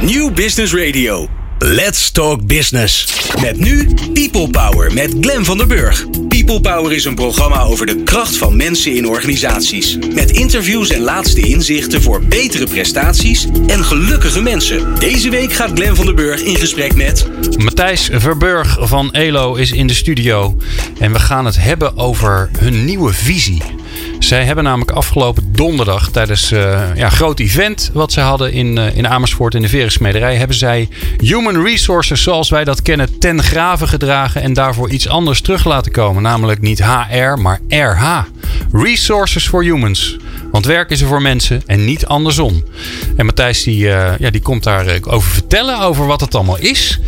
New Business Radio. Let's Talk Business. Met nu People Power met Glen van der Burg. People Power is een programma over de kracht van mensen in organisaties. Met interviews en laatste inzichten voor betere prestaties en gelukkige mensen. Deze week gaat Glen van der Burg in gesprek met... Matthijs Verburg van ELO is in de studio. En we gaan het hebben over hun nieuwe visie. Zij hebben namelijk afgelopen donderdag tijdens ja, een groot event wat ze hadden in, uh, in Amersfoort in de Verensmederij, hebben zij human resources zoals wij dat kennen ten graven gedragen en daarvoor iets anders terug laten komen. Namelijk niet HR, maar RH. Resources for Humans. Want werk is er voor mensen en niet andersom. En Matthijs die, uh, ja, die komt daarover over vertellen, over wat het allemaal is.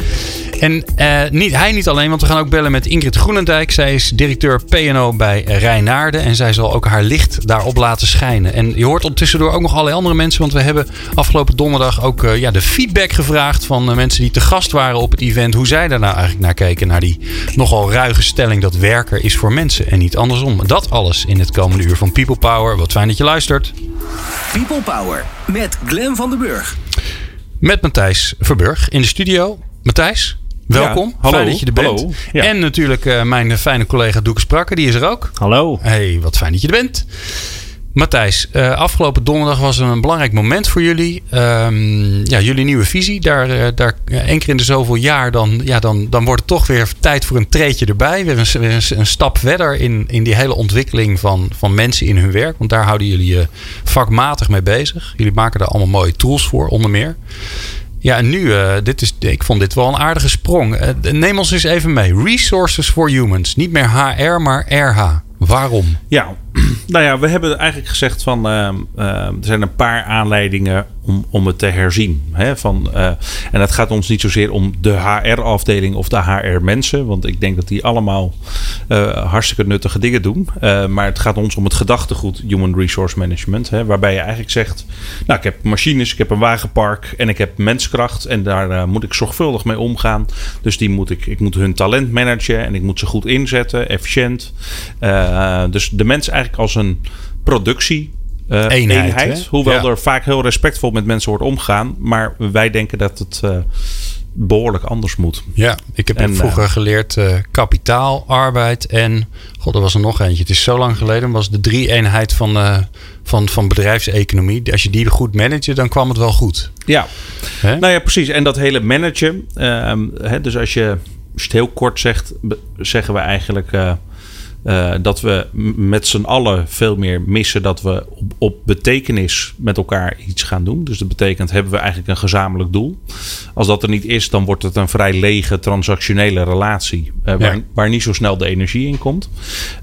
En uh, niet, hij niet alleen, want we gaan ook bellen met Ingrid Groenendijk. Zij is directeur PNO bij Rijnaarde. En zij zal ook haar licht daarop laten schijnen. En je hoort ondertussendoor ook nog allerlei andere mensen. Want we hebben afgelopen donderdag ook ja, de feedback gevraagd van mensen die te gast waren op het event. Hoe zij daar nou eigenlijk naar keken. Naar die nogal ruige stelling dat werker is voor mensen en niet andersom. Dat alles in het komende uur van People Power. Wat fijn dat je luistert. People Power met Glen van den Burg. Met Matthijs Verburg in de studio. Matthijs, Welkom. Ja, hallo. Fijn dat je er bent. Hallo. Ja. En natuurlijk uh, mijn fijne collega Doeke Sprakke, die is er ook. Hallo. Hey, wat fijn dat je er bent. Matthijs, uh, afgelopen donderdag was een belangrijk moment voor jullie. Um, ja, jullie nieuwe visie. Daar, uh, daar één keer in de zoveel jaar, dan, ja, dan, dan wordt het toch weer tijd voor een treetje erbij. Weer een, weer een, een stap verder in, in die hele ontwikkeling van, van mensen in hun werk. Want daar houden jullie je vakmatig mee bezig. Jullie maken daar allemaal mooie tools voor, onder meer. Ja, en nu, uh, dit is, ik vond dit wel een aardige sprong. Neem ons eens even mee. Resources for Humans. Niet meer HR, maar RH. Waarom? Ja, nou ja, we hebben eigenlijk gezegd van uh, er zijn een paar aanleidingen om, om het te herzien. Hè? Van, uh, en het gaat ons niet zozeer om de HR-afdeling of de HR-mensen, want ik denk dat die allemaal uh, hartstikke nuttige dingen doen. Uh, maar het gaat ons om het gedachtegoed Human Resource Management, hè? waarbij je eigenlijk zegt: Nou, ik heb machines, ik heb een wagenpark en ik heb menskracht en daar moet ik zorgvuldig mee omgaan. Dus die moet ik, ik moet hun talent managen en ik moet ze goed inzetten, efficiënt. dus de mens eigenlijk als een productie. Uh, eenheid. eenheid hoewel ja. er vaak heel respectvol met mensen wordt omgegaan. Maar wij denken dat het uh, behoorlijk anders moet. Ja, ik heb en, vroeger uh, geleerd kapitaal, arbeid en... God, er was er nog eentje. Het is zo lang geleden. was de drie-eenheid van, van, van bedrijfseconomie. Als je die goed manage, dan kwam het wel goed. Ja, He? nou ja, precies. En dat hele managen. He, dus als je, als je het heel kort zegt, zeggen we eigenlijk... Uh, dat we met z'n allen veel meer missen dat we op, op, betekenis met elkaar iets gaan doen. Dus dat betekent, hebben we eigenlijk een gezamenlijk doel? Als dat er niet is, dan wordt het een vrij lege transactionele relatie. Uh, waar, ja. waar, niet zo snel de energie in komt.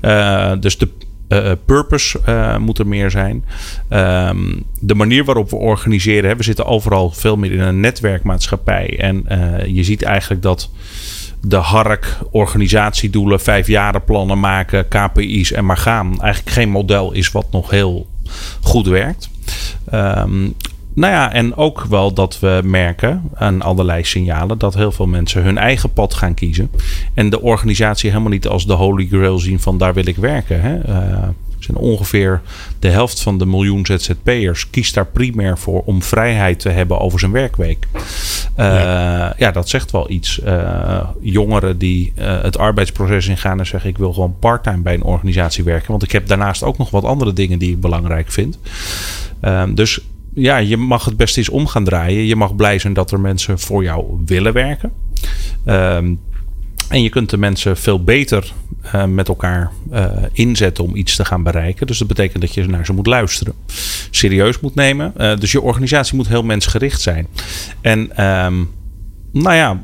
Uh, dus de Uh, purpose uh, moet er meer zijn. Um, de manier waarop we organiseren. Hè, we zitten overal veel meer in een netwerkmaatschappij. En uh, je ziet eigenlijk dat de hark, organisatiedoelen, vijfjarenplannen maken, KPI's en maar gaan. Eigenlijk geen model is wat nog heel goed werkt. Um, nou ja, en ook wel dat we merken aan allerlei signalen dat heel veel mensen hun eigen pad gaan kiezen. En de organisatie helemaal niet als de holy grail zien van daar wil ik werken. Hè? Uh, zijn ongeveer de helft van de miljoen ZZP'ers kiest daar primair voor om vrijheid te hebben over zijn werkweek. Uh, ja. ja. dat zegt wel iets. Uh, jongeren die uh, het arbeidsproces ingaan en zeggen: Ik wil gewoon parttime bij een organisatie werken. Want ik heb daarnaast ook nog wat andere dingen die ik belangrijk vind. dus ja, je mag het best eens om gaan draaien. Je mag blij zijn dat er mensen voor jou willen werken. Um, en je kunt de mensen veel beter uh, met elkaar uh, inzetten om iets te gaan bereiken. Dus dat betekent dat je naar ze moet luisteren. Serieus moet nemen. Uh, dus je organisatie moet heel mensgericht zijn. En um, nou ja,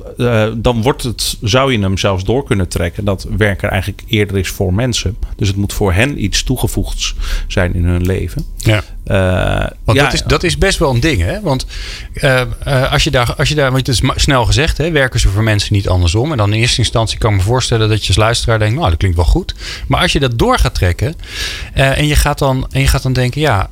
dan wordt het, zou je hem zelfs door kunnen trekken dat werk er eigenlijk eerder is voor mensen. Dus het moet voor hen iets toegevoegds zijn in hun leven. Ja. Uh, want ja, dat, is, dat is best wel een ding, hè? Want uh, als je daar, als je daar, want het is snel gezegd, hè, werken ze voor mensen niet andersom. En dan in eerste instantie kan ik me voorstellen dat je als luisteraar denkt, nou, dat klinkt wel goed. Maar als je dat door gaat trekken en, je gaat dan, en je gaat dan denken, ja,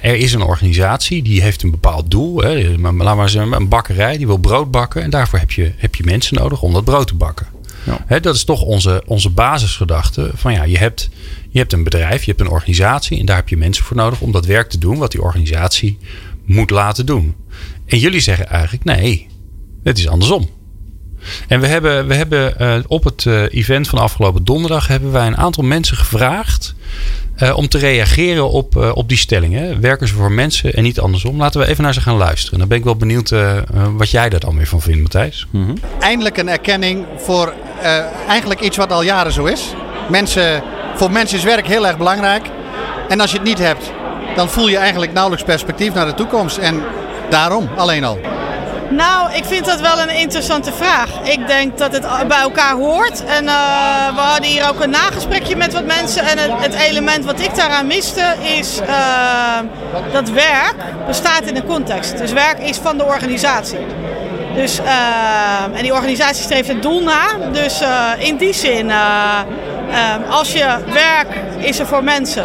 er is een organisatie die heeft een bepaald doel. Hè, laat maar zeggen, een bakkerij die wil brood bakken. En daarvoor heb je, heb je mensen nodig om dat brood te bakken. Ja. He, dat is toch onze, onze basisgedachte. Van ja, je hebt, je hebt een bedrijf, je hebt een organisatie. En daar heb je mensen voor nodig om dat werk te doen wat die organisatie moet laten doen. En jullie zeggen eigenlijk nee, het is andersom. En we hebben, we hebben uh, op het uh, event van afgelopen donderdag hebben wij een aantal mensen gevraagd uh, om te reageren op, op die stellingen. Werken ze voor mensen en niet andersom? Laten we even naar ze gaan luisteren. Dan ben ik wel benieuwd wat jij daar dan weer van vindt, Matthijs. Mm -hmm. Eindelijk een erkenning voor eigenlijk iets wat al jaren zo is. Mensen, voor mensen is werk heel erg belangrijk. En als je het niet hebt, dan voel je eigenlijk nauwelijks perspectief naar de toekomst. En daarom alleen al. Nou, ik vind dat wel een interessante vraag. Ik denk dat het bij elkaar hoort. En uh, we hadden hier ook een nagesprekje met wat mensen. En het, element wat ik daaraan miste is uh, dat werk bestaat in een context. Dus werk is van de organisatie. Dus, uh, en die organisatie streeft het doel na. Dus in die zin Uh, als je werk is er voor mensen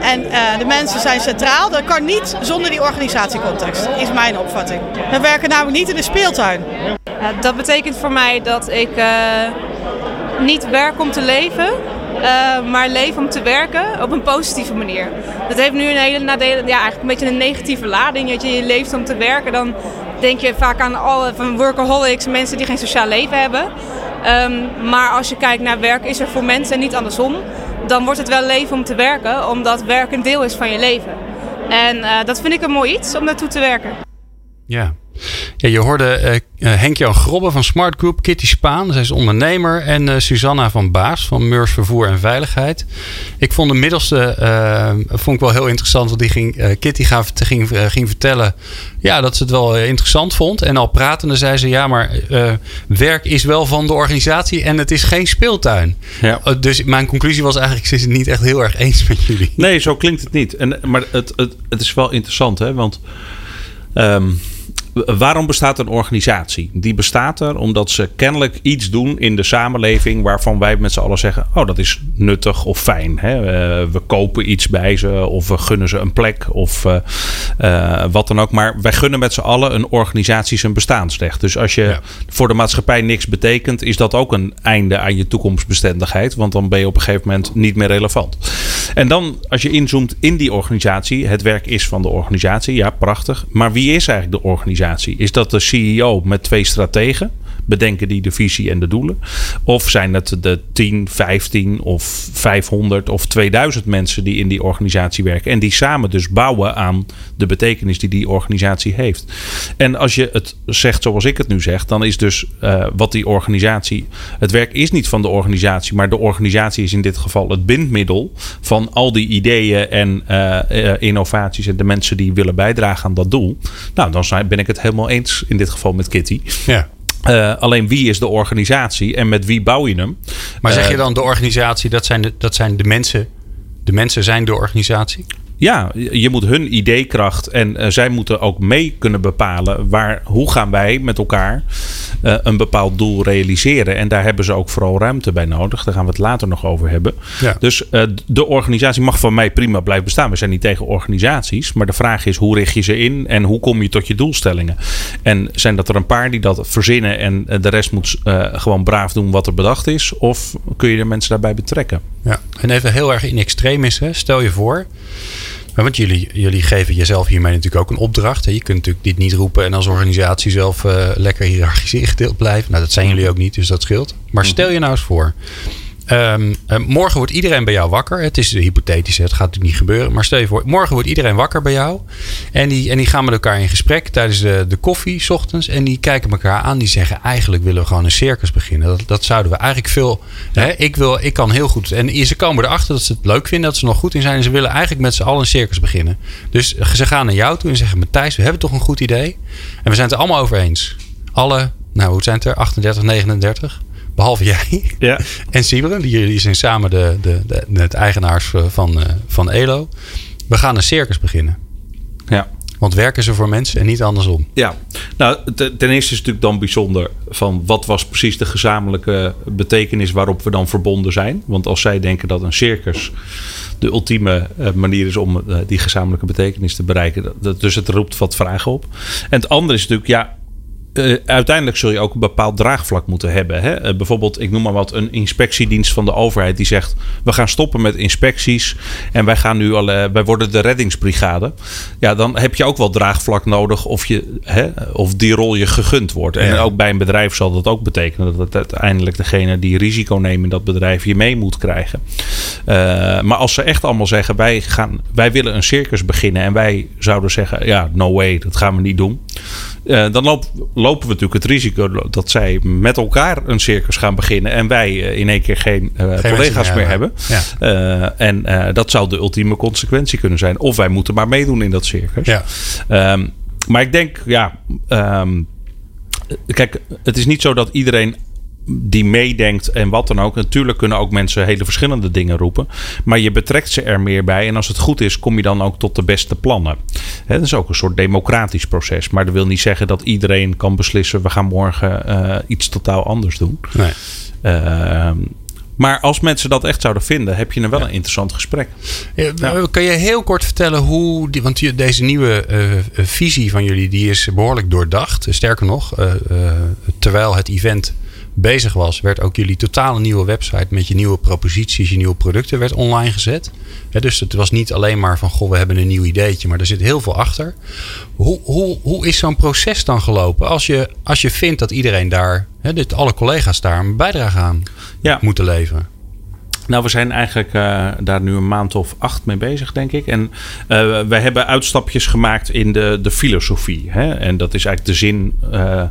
en uh, de mensen zijn centraal, dat kan niet zonder die organisatiecontext, is mijn opvatting. We werken namelijk niet in de speeltuin. Dat betekent voor mij dat ik uh, niet werk om te leven, maar leven om te werken op een positieve manier. Dat heeft nu een hele nadelen, ja, eigenlijk een beetje een negatieve lading. Dat je, je leeft om te werken, dan denk je vaak aan alle van workaholics, mensen die geen sociaal leven hebben. Um, maar als je kijkt naar werk is er voor mensen en niet andersom. Dan wordt het wel leven om te werken, omdat werk een deel is van je leven. En uh, dat vind ik een mooi iets om naartoe te werken. Ja, ja, je hoorde uh, Henk-Jan Grobbe van Smart Group, Kitty Spaan, zij is ondernemer, en uh, Susanna van Baas van Meurs Vervoer en Veiligheid. Ik vond de middelste uh, vond ik wel heel interessant, want die ging, Kitty gaf, ging, ging vertellen ja, dat ze het wel interessant vond. En al pratende zei ze, ja, maar werk is wel van de organisatie en het is geen speeltuin. Ja. dus mijn conclusie was eigenlijk, ze is het niet echt heel erg eens met jullie. Nee, zo klinkt het niet. En, maar het, het, het is wel interessant, hè, want... Um, waarom bestaat een organisatie? Die bestaat er omdat ze kennelijk iets doen in de samenleving waarvan wij met z'n allen zeggen: Oh, dat is nuttig of fijn. Hè? Uh, we kopen iets bij ze of we gunnen ze een plek of uh, uh, wat dan ook. Maar wij gunnen met z'n allen een organisatie zijn bestaansrecht. Dus als je ja. voor de maatschappij niks betekent, is dat ook een einde aan je toekomstbestendigheid. Want dan ben je op een gegeven moment niet meer relevant. En dan, als je inzoomt in die organisatie, het werk is van de organisatie, ja, prachtig. Maar wie is eigenlijk de organisatie? Is dat de CEO met twee strategen? Bedenken die de visie en de doelen? Of zijn het de 10, 15 of 500 of 2000 mensen die in die organisatie werken en die samen dus bouwen aan de betekenis die die organisatie heeft? En als je het zegt zoals ik het nu zeg, dan is dus uh, wat die organisatie. Het werk is niet van de organisatie, maar de organisatie is in dit geval het bindmiddel van al die ideeën en uh, uh, innovaties en de mensen die willen bijdragen aan dat doel. Nou, dan ben ik het helemaal eens in dit geval met Kitty. Ja. Uh, alleen wie is de organisatie en met wie bouw je hem? Maar zeg je dan de organisatie, dat zijn de, dat zijn de mensen. De mensen zijn de organisatie? Ja, je moet hun ideekracht en uh, zij moeten ook mee kunnen bepalen waar, hoe gaan wij met elkaar uh, een bepaald doel realiseren. En daar hebben ze ook vooral ruimte bij nodig. Daar gaan we het later nog over hebben. Ja. Dus uh, de organisatie mag van mij prima blijven bestaan. We zijn niet tegen organisaties. Maar de vraag is hoe richt je ze in en hoe kom je tot je doelstellingen? En zijn dat er een paar die dat verzinnen en de rest moet gewoon braaf doen wat er bedacht is? Of kun je de mensen daarbij betrekken? Ja, en even heel erg in extremis. Hè? Stel je voor want jullie, jullie geven jezelf hiermee natuurlijk ook een opdracht. Hè? Je kunt natuurlijk dit niet roepen en als organisatie zelf uh, lekker hiërarchisch ingedeeld blijven. Nou, dat zijn jullie ook niet, dus dat scheelt. Maar mhm. stel je nou eens voor, Um, morgen wordt iedereen bij jou wakker. Het is hypothetisch, het gaat natuurlijk niet gebeuren. Maar stel je voor, morgen wordt iedereen wakker bij jou. En die, en die gaan met elkaar in gesprek tijdens de, de koffie, s ochtends. En die kijken elkaar aan. Die zeggen, eigenlijk willen we gewoon een circus beginnen. Dat, dat zouden we eigenlijk veel... Hè, ik, wil, ik kan heel goed... En ze komen erachter dat ze het leuk vinden, dat ze nog goed in zijn. En ze willen eigenlijk met z'n allen een circus beginnen. Dus ze gaan naar jou toe en zeggen, Matthijs, we hebben toch een goed idee? En we zijn het er allemaal over eens. Alle, nou hoe zijn het er? 38, 39? Behalve jij ja. en Siberen. Die, zijn samen de, de, de, het eigenaars van, eh, van ELO. We gaan een circus beginnen. Ja. Want werken ze voor mensen en niet andersom. Ja, nou ten eerste is het natuurlijk dan bijzonder van wat was precies de gezamenlijke betekenis waarop we dan verbonden zijn. Want als zij denken dat een circus de ultieme eh, manier is om eh, die gezamenlijke betekenis te bereiken. Dat, dus het roept wat vragen op. En het andere is natuurlijk, ja, eh, uiteindelijk zul je ook een bepaald draagvlak moeten hebben. Hè? Eh, bijvoorbeeld, ik noem maar wat, een inspectiedienst van de overheid die zegt: we gaan stoppen met inspecties en wij gaan nu al, wij worden de reddingsbrigade. Ja, dan heb je ook wel draagvlak nodig of, je, hè, of die rol je gegund wordt. En ook bij een bedrijf zal dat ook betekenen dat uiteindelijk degene die risico neemt in dat bedrijf je mee moet krijgen. maar als ze echt allemaal zeggen: wij, gaan, wij willen een circus beginnen en wij zouden zeggen: ja, no way, dat gaan we niet doen. Uh, dan loop, lopen we natuurlijk het risico dat zij met elkaar een circus gaan beginnen en wij uh, in één keer geen, uh, geen collega's meer hebben. Ja. en dat zou de ultieme consequentie kunnen zijn. Of wij moeten maar meedoen in dat circus. Ja. Um, maar ik denk, ja. Um, kijk, het is niet zo dat iedereen die meedenkt en wat dan ook. Natuurlijk kunnen ook mensen hele verschillende dingen roepen. Maar je betrekt ze er meer bij. En als het goed is, kom je dan ook tot de beste plannen. He, dat is ook een soort democratisch proces. Maar dat wil niet zeggen dat iedereen kan beslissen: we gaan morgen uh, iets totaal anders doen. Nee. Uh, maar als mensen dat echt zouden vinden, heb je dan wel een interessant gesprek. Ja, Kan je heel kort vertellen hoe, die, want deze nieuwe uh, visie van jullie, die is behoorlijk doordacht. Sterker nog, uh, terwijl het event bezig was, werd ook jullie totale nieuwe website met je nieuwe proposities, je nieuwe producten werd online gezet. dus het was niet alleen maar van goh, we hebben een nieuw ideetje, maar er zit heel veel achter. Hoe, hoe, hoe is zo'n proces dan gelopen als je, als je vindt dat iedereen daar, he, alle collega's daar een bijdrage aan ja. moeten leveren? Nou, we zijn eigenlijk uh, daar nu een maand of acht mee bezig, denk ik. En uh, wij hebben uitstapjes gemaakt in de, de filosofie. Hè? En dat is eigenlijk de, zin, uh,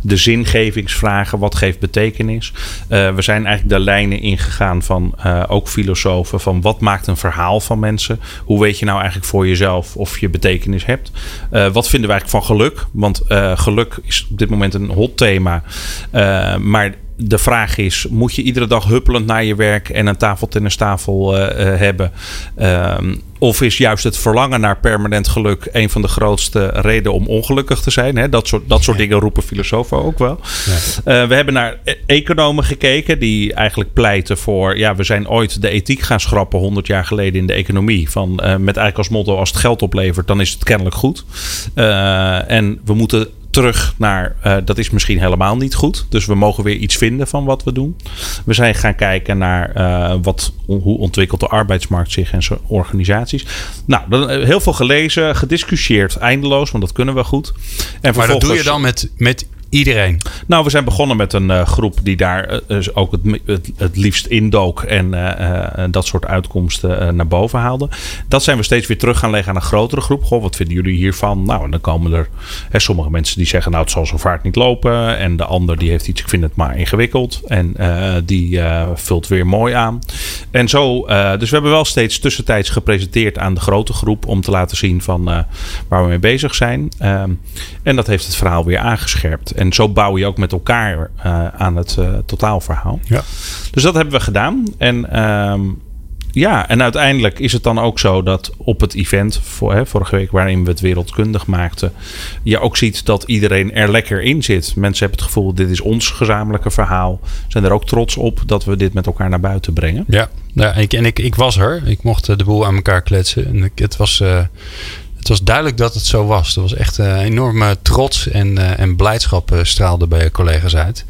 de zingevingsvragen. Wat geeft betekenis? we zijn eigenlijk de lijnen ingegaan van ook filosofen. Van wat maakt een verhaal van mensen? Hoe weet je nou eigenlijk voor jezelf of je betekenis hebt? wat vinden we eigenlijk van geluk? Want geluk is op dit moment een hot thema. maar de vraag is: moet je iedere dag huppelend naar je werk en een tafeltennistafel uh, hebben? Um, of is juist het verlangen naar permanent geluk een van de grootste redenen om ongelukkig te zijn? Hè? Dat, soort, dat soort dingen roepen filosofen ook wel. Ja. Uh, we hebben naar e-, economen gekeken die eigenlijk pleiten voor... ja, we zijn ooit de ethiek gaan schrappen 100 jaar geleden in de economie. Van, uh, met eigenlijk als motto, als het geld oplevert, dan is het kennelijk goed. En we moeten terug naar uh, dat is misschien helemaal niet goed. Dus we mogen weer iets vinden van wat we doen. We zijn gaan kijken naar uh, wat, hoe ontwikkelt de arbeidsmarkt zich en zijn organisaties. Nou, dan, eh, heel veel gelezen, gediscussieerd, eindeloos, want dat kunnen we goed. En maar dat doe je dan met, met iedereen? Nou, we zijn begonnen met een uh, groep die daar uh, ook het, het, het, liefst indook en uh, dat soort uitkomsten naar boven haalde. Dat zijn we steeds weer terug gaan leggen aan een grotere groep. Goh, wat vinden jullie hiervan? Nou, en dan komen er hè, sommige mensen die zeggen, nou, het zal zo vaart niet lopen. En de ander die heeft iets, ik vind het maar ingewikkeld. En die vult weer mooi aan. En zo, dus we hebben wel steeds tussentijds gepresenteerd aan de grote groep om te laten zien van waar we mee bezig zijn. Ehm, en dat heeft het verhaal weer aangescherpt. En zo bouw je ook met elkaar uh, aan het uh, totaalverhaal. Ja. Dus dat hebben we gedaan. En um, ja, en uiteindelijk is het dan ook zo dat op het event, voor, hè, vorige week waarin we het wereldkundig maakten, je ook ziet dat iedereen er lekker in zit. Mensen hebben het gevoel, dit is ons gezamenlijke verhaal. Zijn er ook trots op dat we dit met elkaar naar buiten brengen. Ja, ja ik, en ik, ik was er. Ik mocht de boel aan elkaar kletsen. En ik, het was... Uh, het was duidelijk dat het zo was. Er was echt een enorme trots en, uh, en blijdschap uh, straalde bij je collega's uit.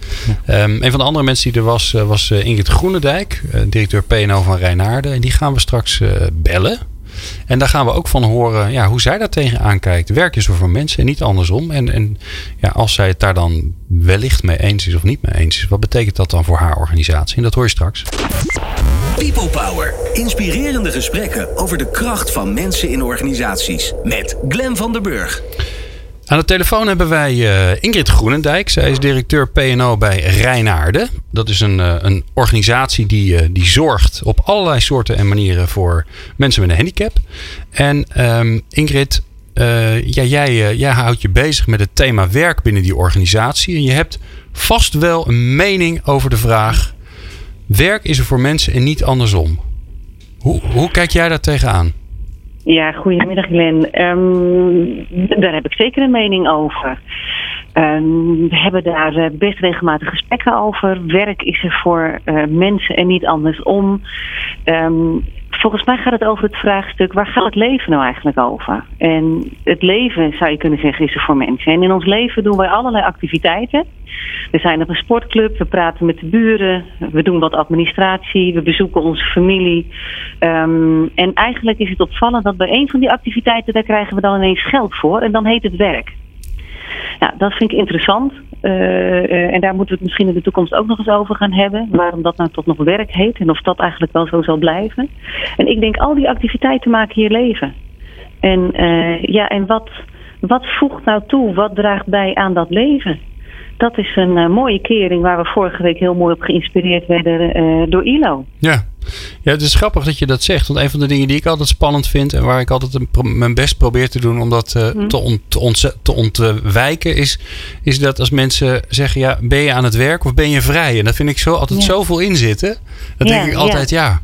Ja. Um, een van de andere mensen die er was, was Ingrid Groenendijk, directeur PNO van Rijnaarden. En die gaan we straks bellen. En daar gaan we ook van horen ja, hoe zij daar tegenaan kijkt. Werk is er voor mensen en niet andersom. En, en ja, als zij het daar dan wellicht mee eens is of niet mee eens is, wat betekent dat dan voor haar organisatie? En dat hoor je straks. People Power. Inspirerende gesprekken over de kracht van mensen in organisaties. Met Glen van der Burg. Aan de telefoon hebben wij uh, Ingrid Groenendijk. Zij is directeur PNO bij Rijnaarden. Dat is een, uh, een organisatie die, uh, die zorgt op allerlei soorten en manieren voor mensen met een handicap. En um, Ingrid, ja, jij, jij houdt je bezig met het thema werk binnen die organisatie. En je hebt vast wel een mening over de vraag: werk is er voor mensen en niet andersom. Hoe, hoe kijk jij daar tegenaan? Ja, goedemiddag Glenn. Um, daar heb ik zeker een mening over. Um, we hebben daar eh, best regelmatig gesprekken over. Werk is er voor uh, mensen en niet andersom. Um, volgens mij gaat het over het vraagstuk: waar gaat het leven nou eigenlijk over? En het leven, zou je kunnen zeggen, is er voor mensen. En in ons leven doen wij allerlei activiteiten. We zijn op een sportclub, we praten met de buren, we doen wat administratie, we bezoeken onze familie. Ehm, en eigenlijk is het opvallend dat bij een van die activiteiten, daar krijgen we dan ineens geld voor en dan heet het werk. Nou, dat vind ik interessant. Uh, uh, en daar moeten we het misschien in de toekomst ook nog eens over gaan hebben. Waarom dat nou tot nog werk heet en of dat eigenlijk wel zo zal blijven. En ik denk, al die activiteiten maken je leven. En, uh, ja, en wat, wat voegt nou toe? Wat draagt bij aan dat leven? Dat is een uh, mooie kering waar we vorige week heel mooi op geïnspireerd werden uh, door ILO. Ja. ja, het is grappig dat je dat zegt. Want een van de dingen die ik altijd spannend vind en waar ik altijd een, mijn best probeer te doen om dat uh, hmm. te, ont, te, ont, te, ontwijken, is, is dat als mensen zeggen: ja, ben je aan het werk of ben je vrij? En dat vind ik zo, altijd ja. zoveel inzitten. Dan ja, denk ik altijd: ja.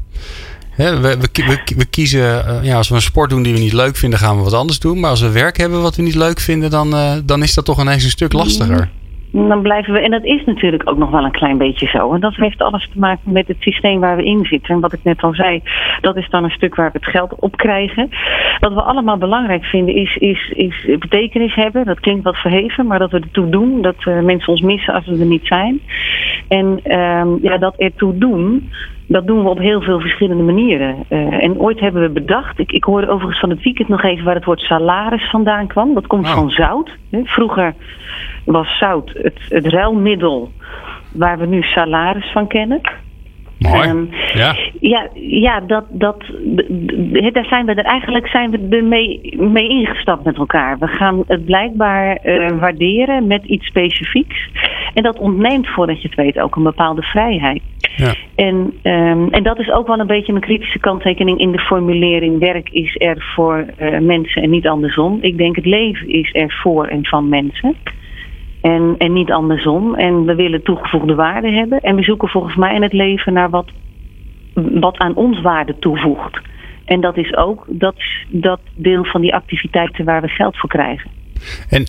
ja. we, we, we, we, kiezen, ja, als we een sport doen die we niet leuk vinden, gaan we wat anders doen. Maar als we werk hebben wat we niet leuk vinden, dan, dan is dat toch ineens een stuk lastiger. Dan blijven we, en dat is natuurlijk ook nog wel een klein beetje zo. En dat heeft alles te maken met het systeem waar we in zitten. En wat ik net al zei, dat is dan een stuk waar we het geld op krijgen. Wat we allemaal belangrijk vinden is, is, is betekenis hebben. Dat klinkt wat verheven, maar dat we ertoe doen. Dat uh, mensen ons missen als we er niet zijn. En um, ja, dat ertoe doen, dat doen we op heel veel verschillende manieren. Uh, en ooit hebben we bedacht, ik, ik hoorde overigens van het weekend nog even waar het woord salaris vandaan kwam. Dat komt oh. van zout. Hè. Vroeger was zout het, het ruilmiddel waar we nu salaris van kennen. Mooi. Um, ja. Ja, ja dat, dat, daar zijn we er eigenlijk zijn we er mee, mee ingestapt met elkaar. We gaan het blijkbaar uh, waarderen met iets specifieks. En dat ontneemt, voordat je het weet, ook een bepaalde vrijheid. Ja. En, um, en dat is ook wel een beetje een kritische kanttekening in de formulering: werk is er voor uh, mensen en niet andersom. Ik denk het leven is er voor en van mensen. En, en niet andersom. En we willen toegevoegde waarde hebben. En we zoeken volgens mij in het leven naar wat, wat aan ons waarde toevoegt. En dat is ook dat, dat deel van die activiteiten waar we geld voor krijgen. En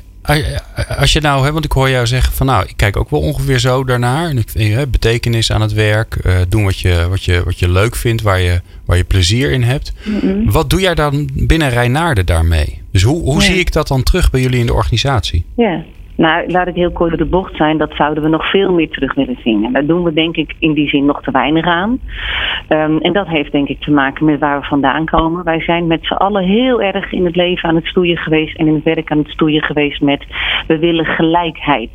als je nou, hè, want ik hoor jou zeggen van nou, ik kijk ook wel ongeveer zo daarnaar. En ik vind betekenis aan het werk, uh, doen wat je, wat, je, wat je leuk vindt, waar je, waar je plezier in hebt. Mm -hmm. Wat doe jij dan binnen Rijnaarden daarmee? Dus hoe, hoe zie ik dat dan terug bij jullie in de organisatie? Ja. Nou, laat ik heel kort de bocht zijn. Dat zouden we nog veel meer terug willen zien. En daar doen we denk ik in die zin nog te weinig aan. Um, en dat heeft denk ik te maken met waar we vandaan komen. Wij zijn met z'n allen heel erg in het leven aan het stoeien geweest... en in het werk aan het stoeien geweest met... we willen gelijkheid.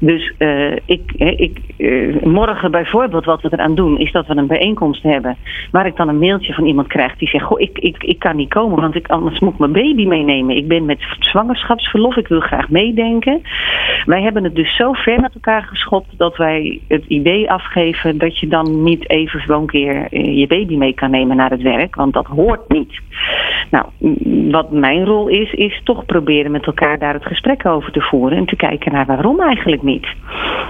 Dus uh, ik, ik, uh, morgen bijvoorbeeld wat we eraan doen... is dat we een bijeenkomst hebben... waar ik dan een mailtje van iemand krijg die zegt... Goh, ik, ik, ik kan niet komen, want ik, anders moet ik mijn baby meenemen. Ik ben met zwangerschapsverlof, ik wil graag meedenken. Wij hebben het dus zo ver met elkaar geschopt... dat wij het idee afgeven dat je dan niet even zo'n keer uh, je baby mee kan nemen naar het werk. Want dat hoort niet. Nou, wat mijn rol is, is toch proberen met elkaar daar het gesprek over te voeren... en te kijken naar waarom eigenlijk niet.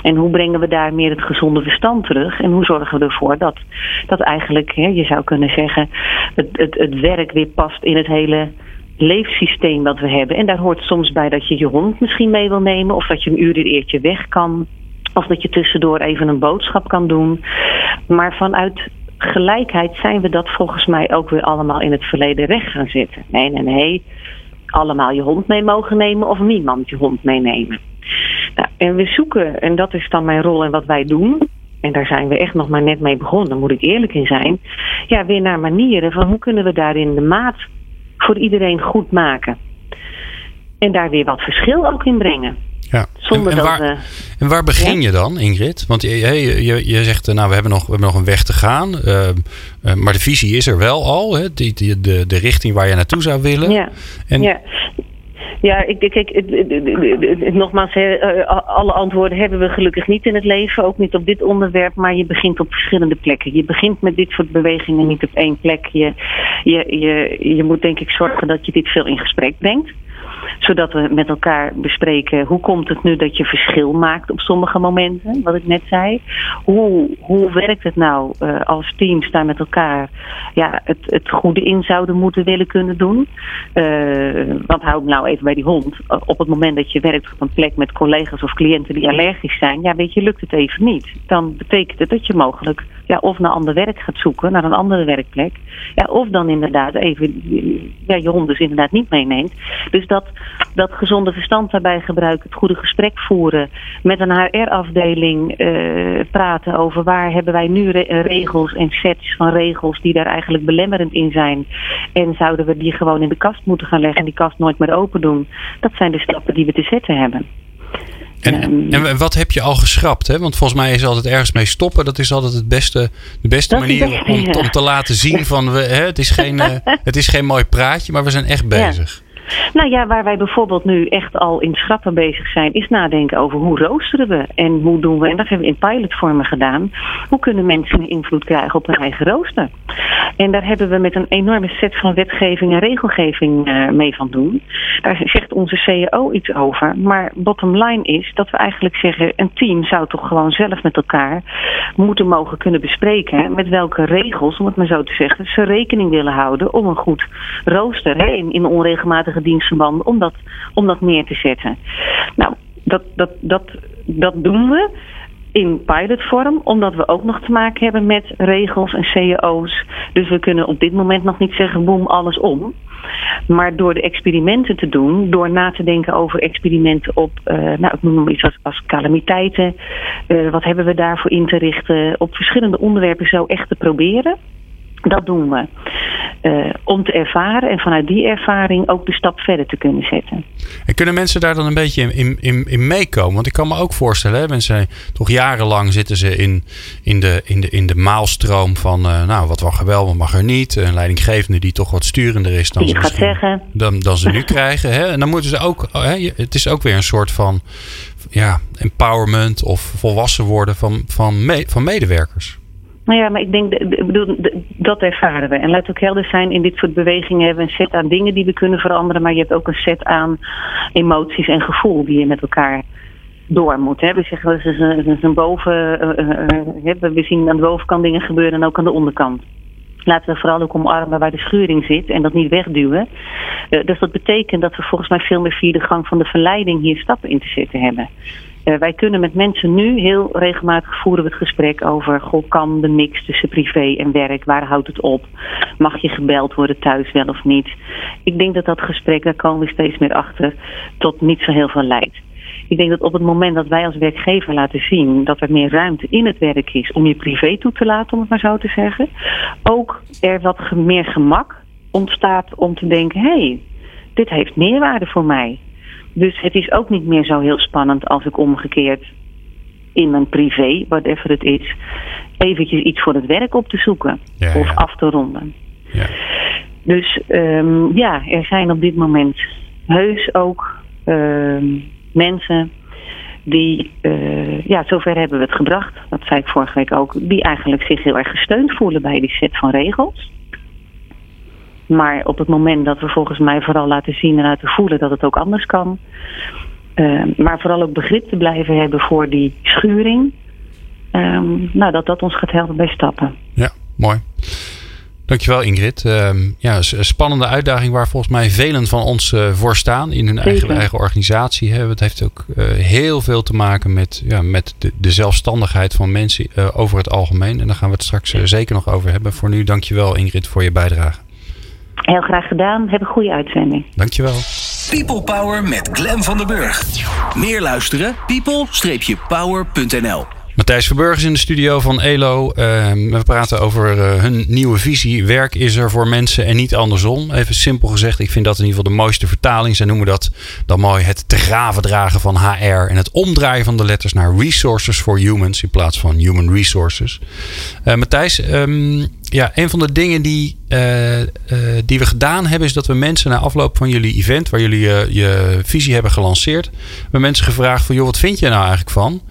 En hoe brengen we daar meer het gezonde verstand terug? En hoe zorgen we ervoor dat, dat eigenlijk, je zou kunnen zeggen, het, het, het werk weer past in het hele leefsysteem dat we hebben. En daar hoort soms bij dat je je hond misschien mee wil nemen, of dat je een uur een eertje weg kan. Of dat je tussendoor even een boodschap kan doen. Maar vanuit gelijkheid zijn we dat volgens mij ook weer allemaal in het verleden recht gaan zetten. Nee, nee, nee. Allemaal je hond mee mogen nemen of niemand je hond meenemen. Nou, en we zoeken, en dat is dan mijn rol en wat wij doen. En daar zijn we echt nog maar net mee begonnen, daar moet ik eerlijk in zijn. Ja, weer naar manieren van hoe kunnen we daarin de maat voor iedereen goed maken. En daar weer wat verschil ook in brengen. Ja. Zonder en, en, waar, dat we, en waar begin Ja. je dan, Ingrid? Want je, je, je, je zegt, eh, nou, we hebben nog, we hebben nog een weg te gaan. eh, eh, maar de visie is er wel al. Hè? Die, die, de, de richting waar je naartoe zou willen. Ja. En, ja. Ja, ik, het- nogmaals, alle antwoorden hebben we gelukkig niet in het leven, ook niet op dit onderwerp, maar je begint op verschillende plekken. Je begint met dit soort bewegingen niet op één plek. Je, je, je, je moet denk ik zorgen dat je dit veel in gesprek brengt. Zodat we met elkaar bespreken hoe komt het nu dat je verschil maakt op sommige momenten, wat ik net zei. Hoe, hoe werkt het nou uh, als teams daar met elkaar ja, het, het goede in zouden moeten willen kunnen doen. Uh, want hou nou even bij die hond. Op het moment dat je werkt op een plek met collega's of cliënten die allergisch zijn, ja weet je, lukt het even niet. Dan betekent het dat je mogelijk ja, of naar ander werk gaat zoeken, naar een andere werkplek. Ja, of dan inderdaad even ja, je hond dus inderdaad niet meeneemt. Dus dat, dat gezonde verstand daarbij gebruiken, het goede gesprek voeren, met een HR-afdeling uh, praten over waar hebben wij nu re regels en sets van regels die daar eigenlijk belemmerend in zijn. En zouden we die gewoon in de kast moeten gaan leggen en die kast nooit meer open doen. Dat zijn de stappen die we te zetten hebben. En, en wat heb je al geschrapt? Hè? Want volgens mij is altijd ergens mee stoppen. Dat is altijd het beste, de beste manier om, om, te laten zien van we, hè, het, is geen, uh, het is geen mooi praatje, maar we zijn echt bezig. Nou ja, waar wij bijvoorbeeld nu echt al in schrappen bezig zijn, is nadenken over hoe roosteren we en hoe doen we, en dat hebben we in pilotvormen gedaan, hoe kunnen mensen invloed krijgen op hun eigen rooster. En daar hebben we met een enorme set van wetgeving en regelgeving uh, mee van doen. Daar zegt onze CEO iets over. Maar bottom line is dat we eigenlijk zeggen: een team zou toch gewoon zelf met elkaar moeten mogen kunnen bespreken met welke regels, om het maar zo te zeggen, ze rekening willen houden om een goed rooster hè, in, in onregelmatige dienstverbanden, om dat, om dat neer te zetten. Nou, dat, dat, dat, dat doen we in pilotvorm, omdat we ook nog te maken hebben met regels en CEO's. Dus we kunnen op dit moment nog niet zeggen boem alles om. Maar door de experimenten te doen, door na te denken over experimenten op, uh, nou ik noem maar iets als, calamiteiten, uh, wat hebben we daarvoor in te richten, op verschillende onderwerpen zo echt te proberen. Dat doen we. Uh, om te ervaren en vanuit die ervaring ook de stap verder te kunnen zetten. En kunnen mensen daar dan een beetje in, in, in meekomen? Want ik kan me ook voorstellen, hè, mensen toch jarenlang zitten ze in, in, de, in, de, in de maalstroom van, uh, nou wat wel geweldig mag er niet. Een leidinggevende die toch wat sturender is dan, Je gaat zeggen. dan, dan ze nu krijgen. Hè? En dan moeten ze ook, hè, het is ook weer een soort van ja, empowerment of volwassen worden van, van, me, van medewerkers. Nou ja, maar ik denk, bedoel, dat ervaren we. En laat ook helder zijn, in dit soort bewegingen hebben we een set aan dingen die we kunnen veranderen. Maar je hebt ook een set aan emoties en gevoel die je met elkaar door moet. We zeggen, het is een, een boven, uh, we zien aan de bovenkant dingen gebeuren en ook aan de onderkant. Laten we vooral ook omarmen waar de schuring zit en dat niet wegduwen. Dus dat betekent dat we volgens mij veel meer via de gang van de verleiding hier stappen in te zetten hebben. Uh, wij kunnen met mensen nu heel regelmatig voeren we het gesprek over... goh, kan de mix tussen privé en werk, waar houdt het op? Mag je gebeld worden thuis wel of niet? Ik denk dat dat gesprek, daar komen we steeds meer achter... tot niet zo heel veel leidt. Ik denk dat op het moment dat wij als werkgever laten zien dat er meer ruimte in het werk is om je privé toe te laten, om het maar zo te zeggen, ook er wat meer gemak ontstaat om te denken: hé, hey, dit heeft meerwaarde voor mij. Dus het is ook niet meer zo heel spannend als ik omgekeerd in mijn privé, whatever het is, eventjes iets voor het werk op te zoeken ja, of ja. af te ronden. Ja. Dus um, ja, er zijn op dit moment heus ook um, mensen die, uh, ja, zover hebben we het gebracht, dat zei ik vorige week ook, die eigenlijk zich heel erg gesteund voelen bij die set van regels. Maar op het moment dat we volgens mij vooral laten zien en laten voelen dat het ook anders kan. Uh, maar vooral ook begrip te blijven hebben voor die schuring. Um, nou, dat dat ons gaat helpen bij stappen. Ja, mooi. Dankjewel Ingrid. Uh, ja, een spannende uitdaging waar volgens mij velen van ons uh, voor staan in hun eigen, eigen organisatie. Hè. Het heeft ook uh, heel veel te maken met, ja, met de, de zelfstandigheid van mensen uh, over het algemeen. En daar gaan we het straks zeker nog over hebben. Voor nu dankjewel Ingrid voor je bijdrage. Heel graag gedaan. Heb een goede uitzending. Dankjewel. People Power met Glen van den Burg. Meer luisteren? people-power.nl Matthijs Verburg is in de studio van ELO. Uh, we praten over uh, hun nieuwe visie. Werk is er voor mensen en niet andersom. Even simpel gezegd, ik vind dat in ieder geval de mooiste vertaling. Zij noemen dat dan mooi het te graven dragen van HR. En het omdraaien van de letters naar resources for humans in plaats van human resources. Uh, Matthijs, um, ja, een van de dingen die, uh, uh, die we gedaan hebben, is dat we mensen na afloop van jullie event, waar jullie uh, je visie hebben gelanceerd, hebben mensen gevraagd van, joh, wat vind je nou eigenlijk van?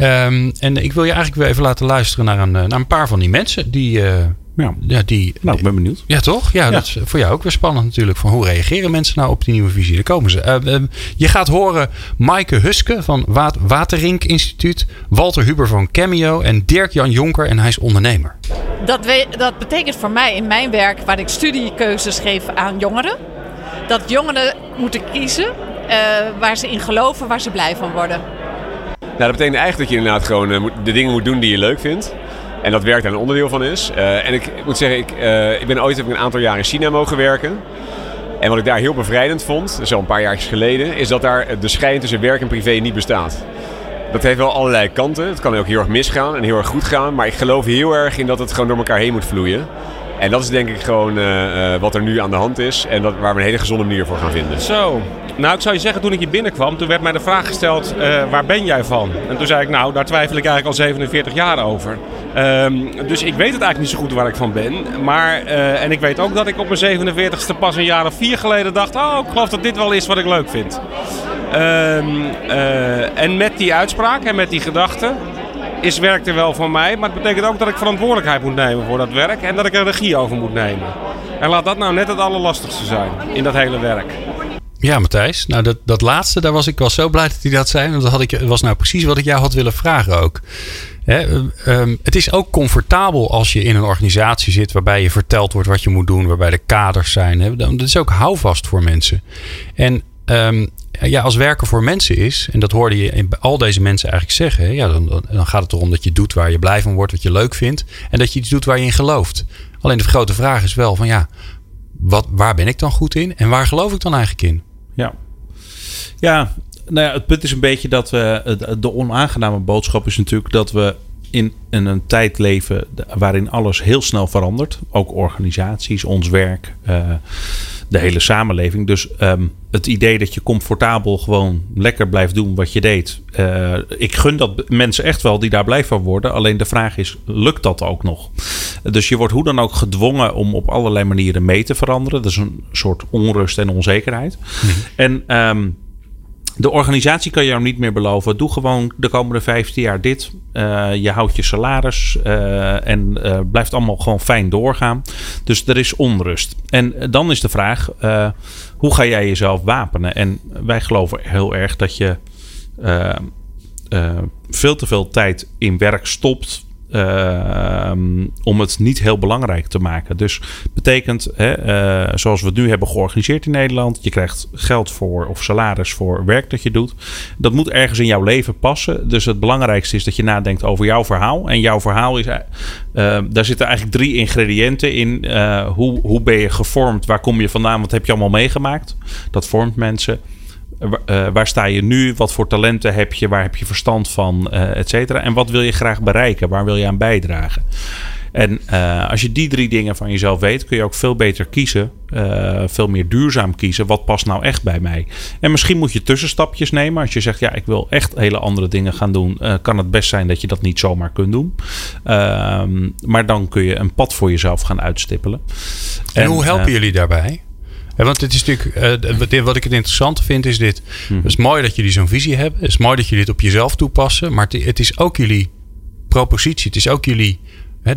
Um, en ik wil je eigenlijk weer even laten luisteren naar een, naar een paar van die mensen die, Ja. ja, die, Nou, ik ben benieuwd. ja, toch? Ja, dat is voor jou ook weer spannend natuurlijk. Van hoe reageren mensen nou op die nieuwe visie? Daar komen ze. Eh, eh, je gaat horen Maaike Huske van Wa Waterink Instituut. Walter Huber van Cameo. En Dirk-Jan Jonker. En hij is ondernemer. Dat, we- dat betekent voor mij in mijn werk, waar ik studiekeuzes geef aan jongeren, dat jongeren moeten kiezen eh, waar ze in geloven, waar ze blij van worden. Nou, dat betekent eigenlijk dat je inderdaad gewoon eh, de dingen moet doen die je leuk vindt. En dat werk daar een onderdeel van is. Eh, en ik moet zeggen, ik, eh, ik ben ooit heb een aantal jaar in China mogen werken. En wat ik daar heel bevrijdend vond, al een paar jaar geleden, is dat daar de scheiding tussen werk en privé niet bestaat. Dat heeft wel allerlei kanten. Het kan ook heel erg misgaan en heel erg goed gaan. Maar ik geloof heel erg in dat het gewoon door elkaar heen moet vloeien. En dat is denk ik gewoon eh, eh, wat er nu aan de hand is. En dat, waar we een hele gezonde manier voor gaan vinden. Zo. Nou, ik zou je zeggen, toen ik hier binnenkwam, toen werd mij de vraag gesteld, eh, waar ben jij van? En toen zei ik, nou, daar twijfel ik eigenlijk al 47 jaar over. Ehm, dus ik weet het eigenlijk niet zo goed waar ik van ben. Maar, en ik weet ook dat ik op mijn 47ste pas een jaar of vier geleden dacht, oh, ik geloof dat dit wel is wat ik leuk vind. Ehm, eh, en met die uitspraak en met die gedachte is werk er wel van mij. Maar het betekent ook dat ik verantwoordelijkheid moet nemen voor dat werk en dat ik er regie over moet nemen. En laat dat nou net het allerlastigste zijn in dat hele werk. Ja, Matthijs. Nou, dat, dat laatste, daar was ik wel zo blij dat hij dat zei. Want dat had ik, was nou precies wat ik jou had willen vragen ook. Eh, ehm, het is ook comfortabel als je in een organisatie zit waarbij je verteld wordt wat je moet doen, waarbij er kaders zijn. Dat is ook houvast voor mensen. En ehm, ja, als werken voor mensen is, en dat hoorde je in al deze mensen eigenlijk zeggen, ja, dan, dan- gaat het erom dat je doet waar je blij van wordt, wat je leuk vindt, en dat je iets doet waar je in gelooft. Alleen de grote vraag is wel van ja, wat, waar ben ik dan goed in en waar geloof ik dan eigenlijk in? Ja. Ja, nou ja, het punt is een beetje dat we. De onaangename boodschap is natuurlijk dat we in, in een tijd leven waarin alles heel snel verandert. Ook organisaties, ons werk, eh, de hele samenleving. Dus ehm, het idee dat je comfortabel gewoon lekker blijft doen wat je deed. eh, ik gun dat mensen echt wel die daar blij van worden. Alleen de vraag is, lukt dat ook nog? Dus je wordt hoe dan ook gedwongen om op allerlei manieren mee te veranderen. Dat is een soort onrust en onzekerheid. En ehm, de organisatie kan jou niet meer beloven. Doe gewoon de komende 15 jaar dit. Eh, je houdt je salaris eh, en eh, blijft allemaal gewoon fijn doorgaan. Dus er is onrust. En dan is de vraag: hoe ga jij jezelf wapenen? En wij geloven heel erg dat je veel te veel tijd in werk stopt. Eh, om het niet heel belangrijk te maken. Dus betekent, hè, eh, zoals we het nu hebben georganiseerd in Nederland, je krijgt geld voor of salaris voor werk dat je doet. Dat moet ergens in jouw leven passen. Dus het belangrijkste is dat je nadenkt over jouw verhaal. En jouw verhaal is, eh, eh, daar zitten eigenlijk drie ingrediënten in. Hoe, hoe ben je gevormd? Waar kom je vandaan? Wat heb je allemaal meegemaakt? Dat vormt mensen. Eh, eh, waar sta je nu? Wat voor talenten heb je? Waar heb je verstand van? eh et cetera. En wat wil je graag bereiken? Waar wil je aan bijdragen? En als je die drie dingen van jezelf weet, kun je ook veel beter kiezen. veel meer duurzaam kiezen. Wat past nou echt bij mij? En misschien moet je tussenstapjes nemen. Als je zegt, ja, ik wil echt hele andere dingen gaan doen. kan het best zijn dat je dat niet zomaar kunt doen. Ehm, maar dan kun je een pad voor jezelf gaan uitstippelen. En, hoe helpen jullie daarbij? Ja, want het is natuurlijk, eh, wat- wat ik het interessante vind is dit. Mhm. Het is mooi dat jullie zo'n visie hebben. Het is mooi dat jullie dit op jezelf toepassen. Maar het, het is ook jullie propositie. Het is ook jullie,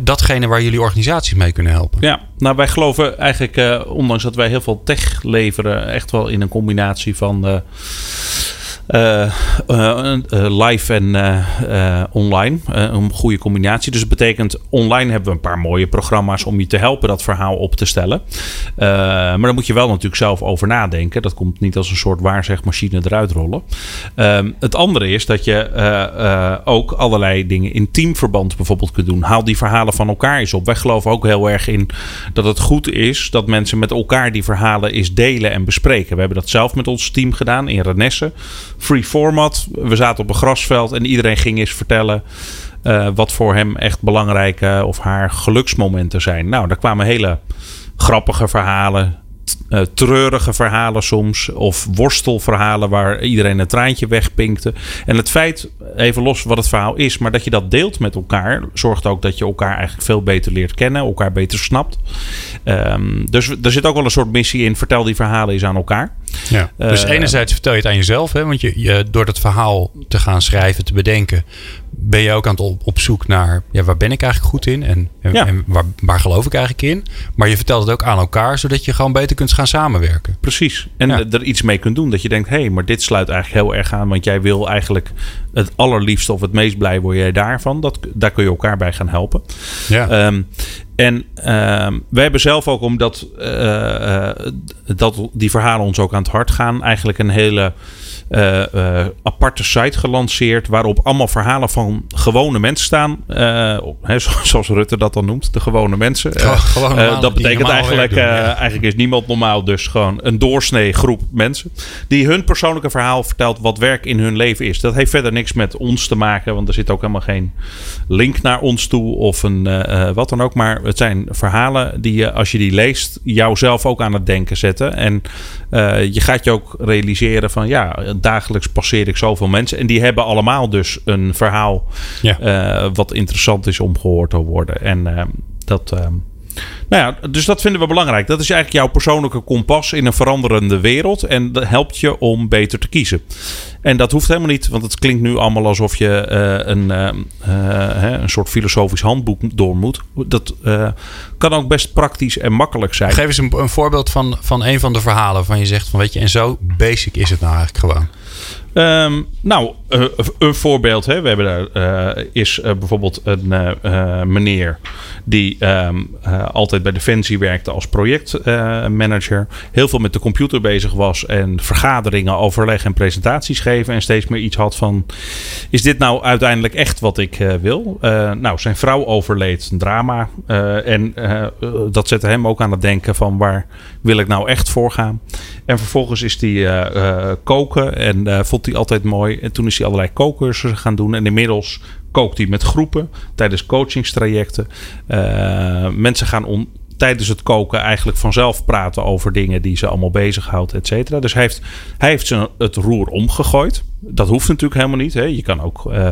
datgene waar jullie organisaties mee kunnen helpen. Ja, nou wij geloven eigenlijk, eh, ondanks dat wij heel veel tech leveren, echt wel in een combinatie van eh, eh, eh, eh, live en online. Een goede combinatie. Dus het betekent, online hebben we een paar mooie programma's om je te helpen dat verhaal op te stellen. Maar daar moet je wel natuurlijk zelf over nadenken. Dat komt niet als een soort waarzegmachine eruit rollen. Ehm, het andere is dat je ook allerlei dingen in teamverband bijvoorbeeld kunt doen. Haal die verhalen van elkaar eens op. Wij geloven ook heel erg in dat het goed is dat mensen met elkaar die verhalen eens delen en bespreken. We hebben dat zelf met ons team gedaan in Renesse. Free format. We zaten op een grasveld en iedereen ging eens vertellen eh, wat voor hem echt belangrijke of haar geluksmomenten zijn. Nou, daar kwamen hele grappige verhalen, eh, treurige verhalen soms. Of worstelverhalen waar iedereen een traantje wegpinkte. En het feit, even los wat het verhaal is, maar dat je dat deelt met elkaar, zorgt ook dat je elkaar eigenlijk veel beter leert kennen, elkaar beter snapt. Ehm, dus er zit ook wel een soort missie in. Vertel die verhalen eens aan elkaar. Ja. Dus Eh, enerzijds vertel je het aan jezelf, hè? want je, je, door dat verhaal te gaan schrijven, te bedenken, ben je ook aan het op, op zoek naar ja, waar ben ik eigenlijk goed in en, en, Ja. en waar, waar geloof ik eigenlijk in. Maar je vertelt het ook aan elkaar, zodat je gewoon beter kunt gaan samenwerken. Precies. En Ja. er iets mee kunt doen. Dat je denkt, hé, hey, maar dit sluit eigenlijk heel erg aan. Want jij wil eigenlijk het allerliefste of het meest blij word jij daarvan. Dat, daar kun je elkaar bij gaan helpen. Ja. Ehm, en ehm, wij hebben zelf ook, omdat eh, eh, dat die verhalen ons ook aan het hart gaan, eigenlijk een hele eh, eh, aparte site gelanceerd. Waarop allemaal verhalen van gewone mensen staan. Eh, hè, zo- zoals Rutte dat dan noemt, de gewone mensen. Gewoon- normaal- dat betekent eigenlijk, werk doen, ja. eigenlijk is niemand normaal. Dus gewoon een doorsnee groep mensen. Die hun persoonlijke verhaal vertelt wat werk in hun leven is. Dat heeft verder niks met ons te maken. Want er zit ook helemaal geen link naar ons toe. Of een wat dan ook. Maar het zijn verhalen die je, als je die leest, jouzelf ook aan het denken zetten. En je gaat je ook realiseren van ja, dagelijks passeer ik zoveel mensen. En die hebben allemaal dus een verhaal Ja. eh, wat interessant is om gehoord te worden. En eh, dat. Nou ja, dus dat vinden we belangrijk. Dat is eigenlijk jouw persoonlijke kompas in een veranderende wereld. En dat helpt je om beter te kiezen. En dat hoeft helemaal niet, want het klinkt nu allemaal alsof je eh, een, eh, eh, hè, een soort filosofisch handboek door moet. Dat kan ook best praktisch en makkelijk zijn. Geef eens een, een voorbeeld van, van een van de verhalen van je zegt van weet je, en zo basic is het nou eigenlijk gewoon. Ehm, nou, een voorbeeld. Hè. We hebben daar, eh, is eh, bijvoorbeeld een eh, meneer die ehm, eh, altijd bij Defensie werkte als projectmanager. heel veel met de computer bezig was en vergaderingen, overleg en presentaties geven. En steeds meer iets had van: is dit nou uiteindelijk echt wat ik wil? Nou, zijn vrouw overleed, een drama. En dat zette hem ook aan het denken van waar wil ik nou echt voor gaan? En vervolgens is hij koken en vond hij altijd mooi. En toen is hij allerlei kookcursussen gaan doen. En inmiddels kookt hij met groepen tijdens coachingstrajecten. Eh, mensen gaan on- tijdens het koken eigenlijk vanzelf praten over dingen die ze allemaal bezighoudt, et cetera. Dus hij heeft, hij heeft het roer omgegooid. Dat hoeft natuurlijk helemaal niet. Hè. Je kan ook, eh,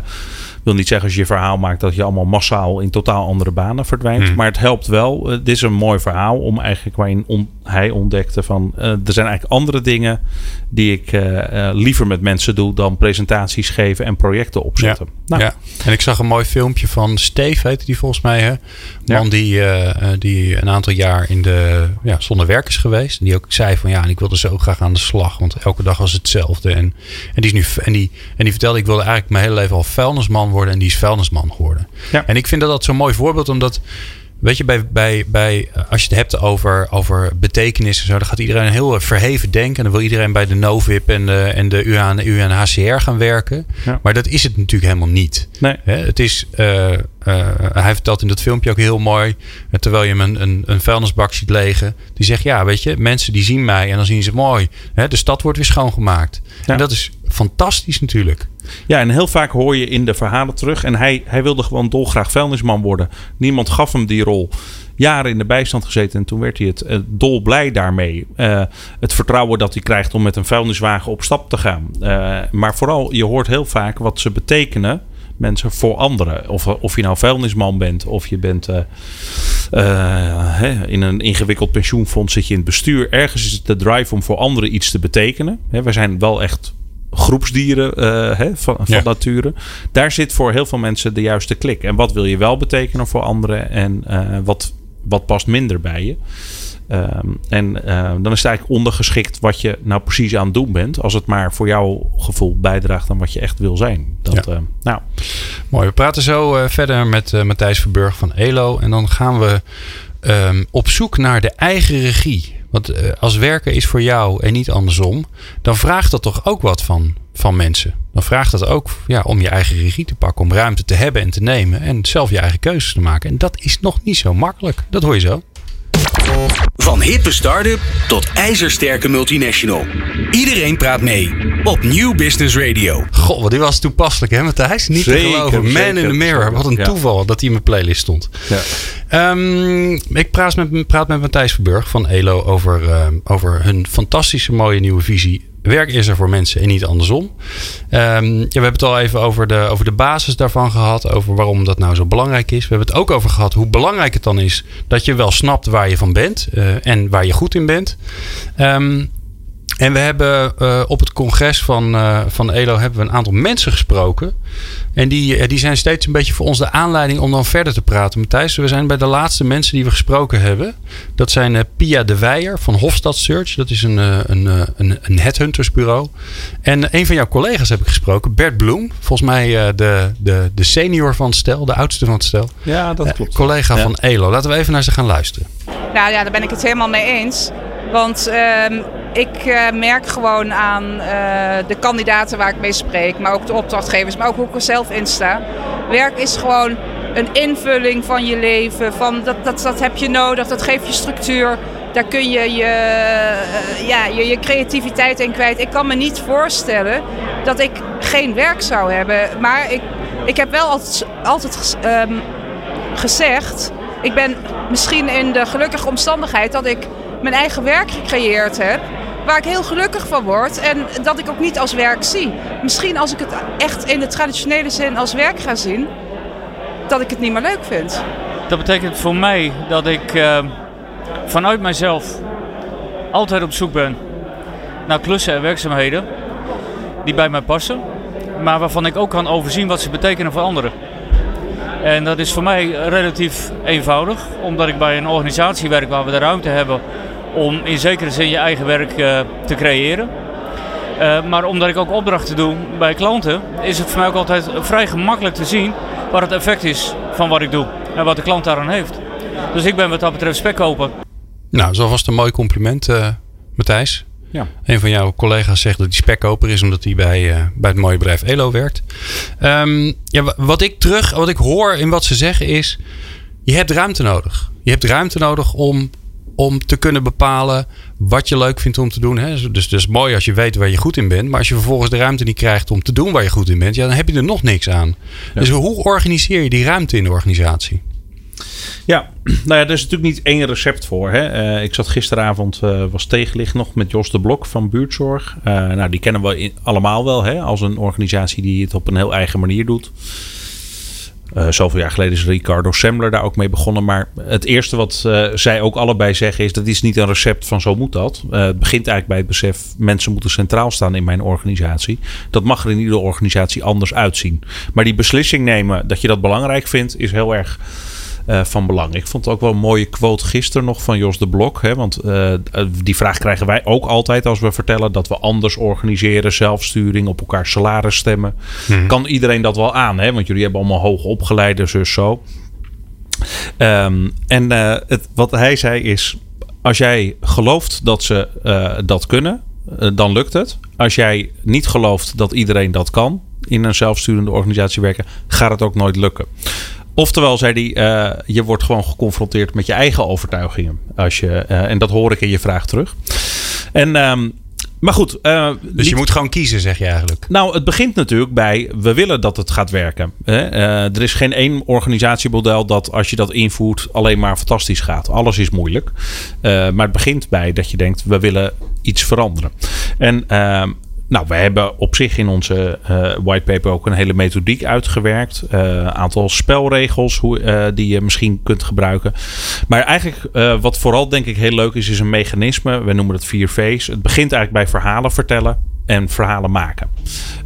wil niet zeggen als je je verhaal maakt dat je allemaal massaal in totaal andere banen verdwijnt. Hmm. Maar het helpt wel. Eh, dit is een mooi verhaal om eigenlijk waarin on- hij ontdekte van eh, er zijn eigenlijk andere dingen die ik liever met mensen doe dan presentaties geven en projecten opzetten. Nou, Ja. En ik zag een mooi filmpje van Steve, heette die volgens mij. Hè? Ja. man die, die een aantal jaar in de, ja, zonder werk is geweest. En die ook zei van ja, en ik wilde zo graag aan de slag. Want elke dag was hetzelfde. En, en, die, is nu, en, die, en die vertelde ik wilde eigenlijk mijn hele leven al vuilnisman worden. En die is vuilnisman geworden. Ja. En ik vind dat dat zo'n mooi voorbeeld. Omdat Weet je, bij, bij, bij, als je het hebt over, over betekenis en zo, dan gaat iedereen heel verheven denken. En dan wil iedereen bij de NOVIP en de, en de UAN, UNHCR gaan werken. Ja. Maar dat is het natuurlijk helemaal niet. Nee. Het is, eh, eh, hij vertelt in dat filmpje ook heel mooi, eh, terwijl je hem een, een, een vuilnisbak ziet legen. Die zegt, ja, weet je, mensen die zien mij en dan zien ze mooi. Hè, de stad wordt weer schoongemaakt. Ja. En dat is fantastisch natuurlijk. Ja, en heel vaak hoor je in de verhalen terug. En hij, hij wilde gewoon dolgraag vuilnisman worden. Niemand gaf hem die rol. Jaren in de bijstand gezeten en toen werd hij het eh, dolblij daarmee. Eh, het vertrouwen dat hij krijgt om met een vuilniswagen op stap te gaan. Eh, maar vooral, je hoort heel vaak wat ze betekenen. Mensen voor anderen. Of, of je nou vuilnisman bent, of je bent eh, eh, hè, in een ingewikkeld pensioenfonds zit je in het bestuur. Ergens is het de drive om voor anderen iets te betekenen. Hè, wij zijn wel echt groepsdieren eh, hè, van, van Ja. nature. Daar zit voor heel veel mensen de juiste klik. En wat wil je wel betekenen voor anderen en eh, wat, wat past minder bij je? Ehm, en eh, dan is het eigenlijk ondergeschikt wat je nou precies aan het doen bent. Als het maar voor jouw gevoel bijdraagt aan wat je echt wil zijn. Dat, Ja. eh, nou, Mooi. We praten zo eh, verder met eh, Matthijs Verburg van ELO. En dan gaan we ehm, op zoek naar de eigen regie. Want eh, als werken is voor jou en niet andersom, dan vraagt dat toch ook wat van, van mensen. Dan vraagt dat ook ja, om je eigen regie te pakken, om ruimte te hebben en te nemen en zelf je eigen keuzes te maken. En dat is nog niet zo makkelijk. Dat hoor je zo. Van hippe start-up tot ijzersterke multinational. Iedereen praat mee op New Business Radio. Goh, wat die was toepasselijk hè Matthijs? Niet Zeker, te geloven. Man zeker, in the mirror. zeker. Wat een Ja. toeval dat hij in mijn playlist stond. ja. Ehm, ik praat met, praat met Matthijs Verburg van ELO over, ehm, over hun fantastische mooie nieuwe visie. Werk is er voor mensen en niet andersom. Ehm, ja, we hebben het al even over de, over de basis daarvan gehad. Over waarom dat nou zo belangrijk is. We hebben het ook over gehad hoe belangrijk het dan is dat je wel snapt waar je van bent. eh, en waar je goed in bent. Ehm, En we hebben uh, op het congres van, uh, van ELO hebben we een aantal mensen gesproken. En die, die zijn steeds een beetje voor ons de aanleiding om dan verder te praten. Matthijs, we zijn bij de laatste mensen die we gesproken hebben. Dat zijn uh, Pia de Weijer van Hofstad Search. Dat is een, een, een, een headhuntersbureau. En een van jouw collega's heb ik gesproken, Bert Bloem. Volgens mij de, de, de senior van het stel, de oudste van het stel. Ja, dat klopt. collega ja. van ELO. Laten we even naar ze gaan luisteren. Nou ja, daar ben ik het helemaal mee eens. Want uh, ik uh, merk gewoon aan uh, de kandidaten waar ik mee spreek, maar ook de opdrachtgevers, maar ook hoe ik er zelf in sta. Werk is gewoon een invulling van je leven. Van dat, dat, dat heb je nodig, dat geeft je structuur. Daar kun je je, ja, je, je creativiteit in kwijt. Ik kan me niet voorstellen dat ik geen werk zou hebben. Maar ik, ik heb wel altijd, altijd um, gezegd, ik ben misschien in de gelukkige omstandigheid dat ik mijn eigen werk gecreëerd heb. Waar ik heel gelukkig van word en dat ik ook niet als werk zie. Misschien als ik het echt in de traditionele zin als werk ga zien, dat ik het niet meer leuk vind. Dat betekent voor mij dat ik uh, vanuit mijzelf altijd op zoek ben naar klussen en werkzaamheden die bij mij passen, maar waarvan ik ook kan overzien wat ze betekenen voor anderen. En dat is voor mij relatief eenvoudig, omdat ik bij een organisatie werk waar we de ruimte hebben om in zekere zin je eigen werk uh, te creëren. Uh, maar omdat ik ook opdrachten doe bij klanten, is het voor mij ook altijd vrij gemakkelijk te zien wat het effect is van wat ik doe en wat de klant daaraan heeft. Dus ik ben wat dat betreft spekkoper. Nou, zo was het een mooi compliment, uh, Matthijs. Ja. Een van jouw collega's zegt dat hij spekkoper is omdat hij bij, uh, bij het mooie bedrijf Elo werkt. Um, ja, wat ik terug, wat ik hoor in wat ze zeggen is: je hebt ruimte nodig. Je hebt ruimte nodig om, om te kunnen bepalen wat je leuk vindt om te doen. Hè? Dus het is mooi als je weet waar je goed in bent. Maar als je vervolgens de ruimte niet krijgt om te doen waar je goed in bent, ja, dan heb je er nog niks aan. Ja. Dus hoe organiseer je die ruimte in de organisatie? Ja, nou ja, er is natuurlijk niet één recept voor. Hè. Uh, ik zat gisteravond, uh, was tegenlicht nog met Jos de Blok van Buurtzorg. Uh, nou, die kennen we in, allemaal wel hè, als een organisatie die het op een heel eigen manier doet. Uh, zoveel jaar geleden is Ricardo Semmler daar ook mee begonnen. Maar het eerste wat uh, zij ook allebei zeggen is... dat is niet een recept van zo moet dat. Uh, het begint eigenlijk bij het besef... mensen moeten centraal staan in mijn organisatie. Dat mag er in iedere organisatie anders uitzien. Maar die beslissing nemen dat je dat belangrijk vindt... is heel erg uh, van belang. Ik vond het ook wel een mooie quote gisteren nog van Jos de Blok. Hè, want uh, die vraag krijgen wij ook altijd als we vertellen dat we anders organiseren, zelfsturing, op elkaar salaris stemmen. Hmm. Kan iedereen dat wel aan? Hè? Want jullie hebben allemaal hoog opgeleide, zus zo. Um, en uh, het, wat hij zei is: als jij gelooft dat ze dat kunnen, dan lukt het. Als jij niet gelooft dat iedereen dat kan in een zelfsturende organisatie werken, gaat het ook nooit lukken. Oftewel, zei hij, uh, je wordt gewoon geconfronteerd met je eigen overtuigingen. Als je, uh, en dat hoor ik in je vraag terug. En, um, maar goed. Uh, dus niet... je moet gewoon kiezen, zeg je eigenlijk? Nou, het begint natuurlijk bij, we willen dat het gaat werken. er is geen één organisatiemodel dat als je dat invoert alleen maar fantastisch gaat. Alles is moeilijk. maar het begint bij dat je denkt, we willen iets veranderen. En ehm, nou, we hebben op zich in onze uh, whitepaper ook een hele methodiek uitgewerkt. Een uh, aantal spelregels hoe, uh, die je misschien kunt gebruiken. Maar eigenlijk wat vooral denk ik heel leuk is, is een mechanisme. We noemen het 4 V's. Het begint eigenlijk bij verhalen vertellen en verhalen maken.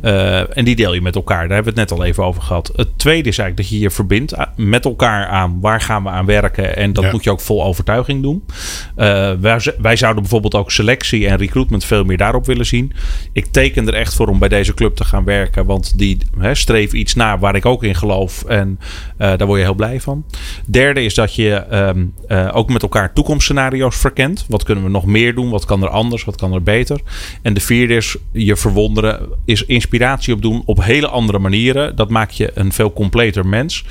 Uh, en die deel je met elkaar. Daar hebben we het net al even over gehad. Het tweede is eigenlijk dat je je verbindt met elkaar aan waar gaan we aan werken. En dat ja. moet je ook vol overtuiging doen. Uh, wij, wij, zouden bijvoorbeeld ook selectie en recruitment veel meer daarop willen zien. Ik teken er echt voor om bij deze club te gaan werken. Want die hè, streven iets na waar ik ook in geloof. En uh, daar word je heel blij van. Derde is dat je um, ook met elkaar toekomstscenario's verkent. Wat kunnen we nog meer doen? Wat kan er anders? Wat kan er beter? En de vierde is je verwonderen, is inspiratie opdoen op hele andere manieren. Dat maakt je een veel completer mens.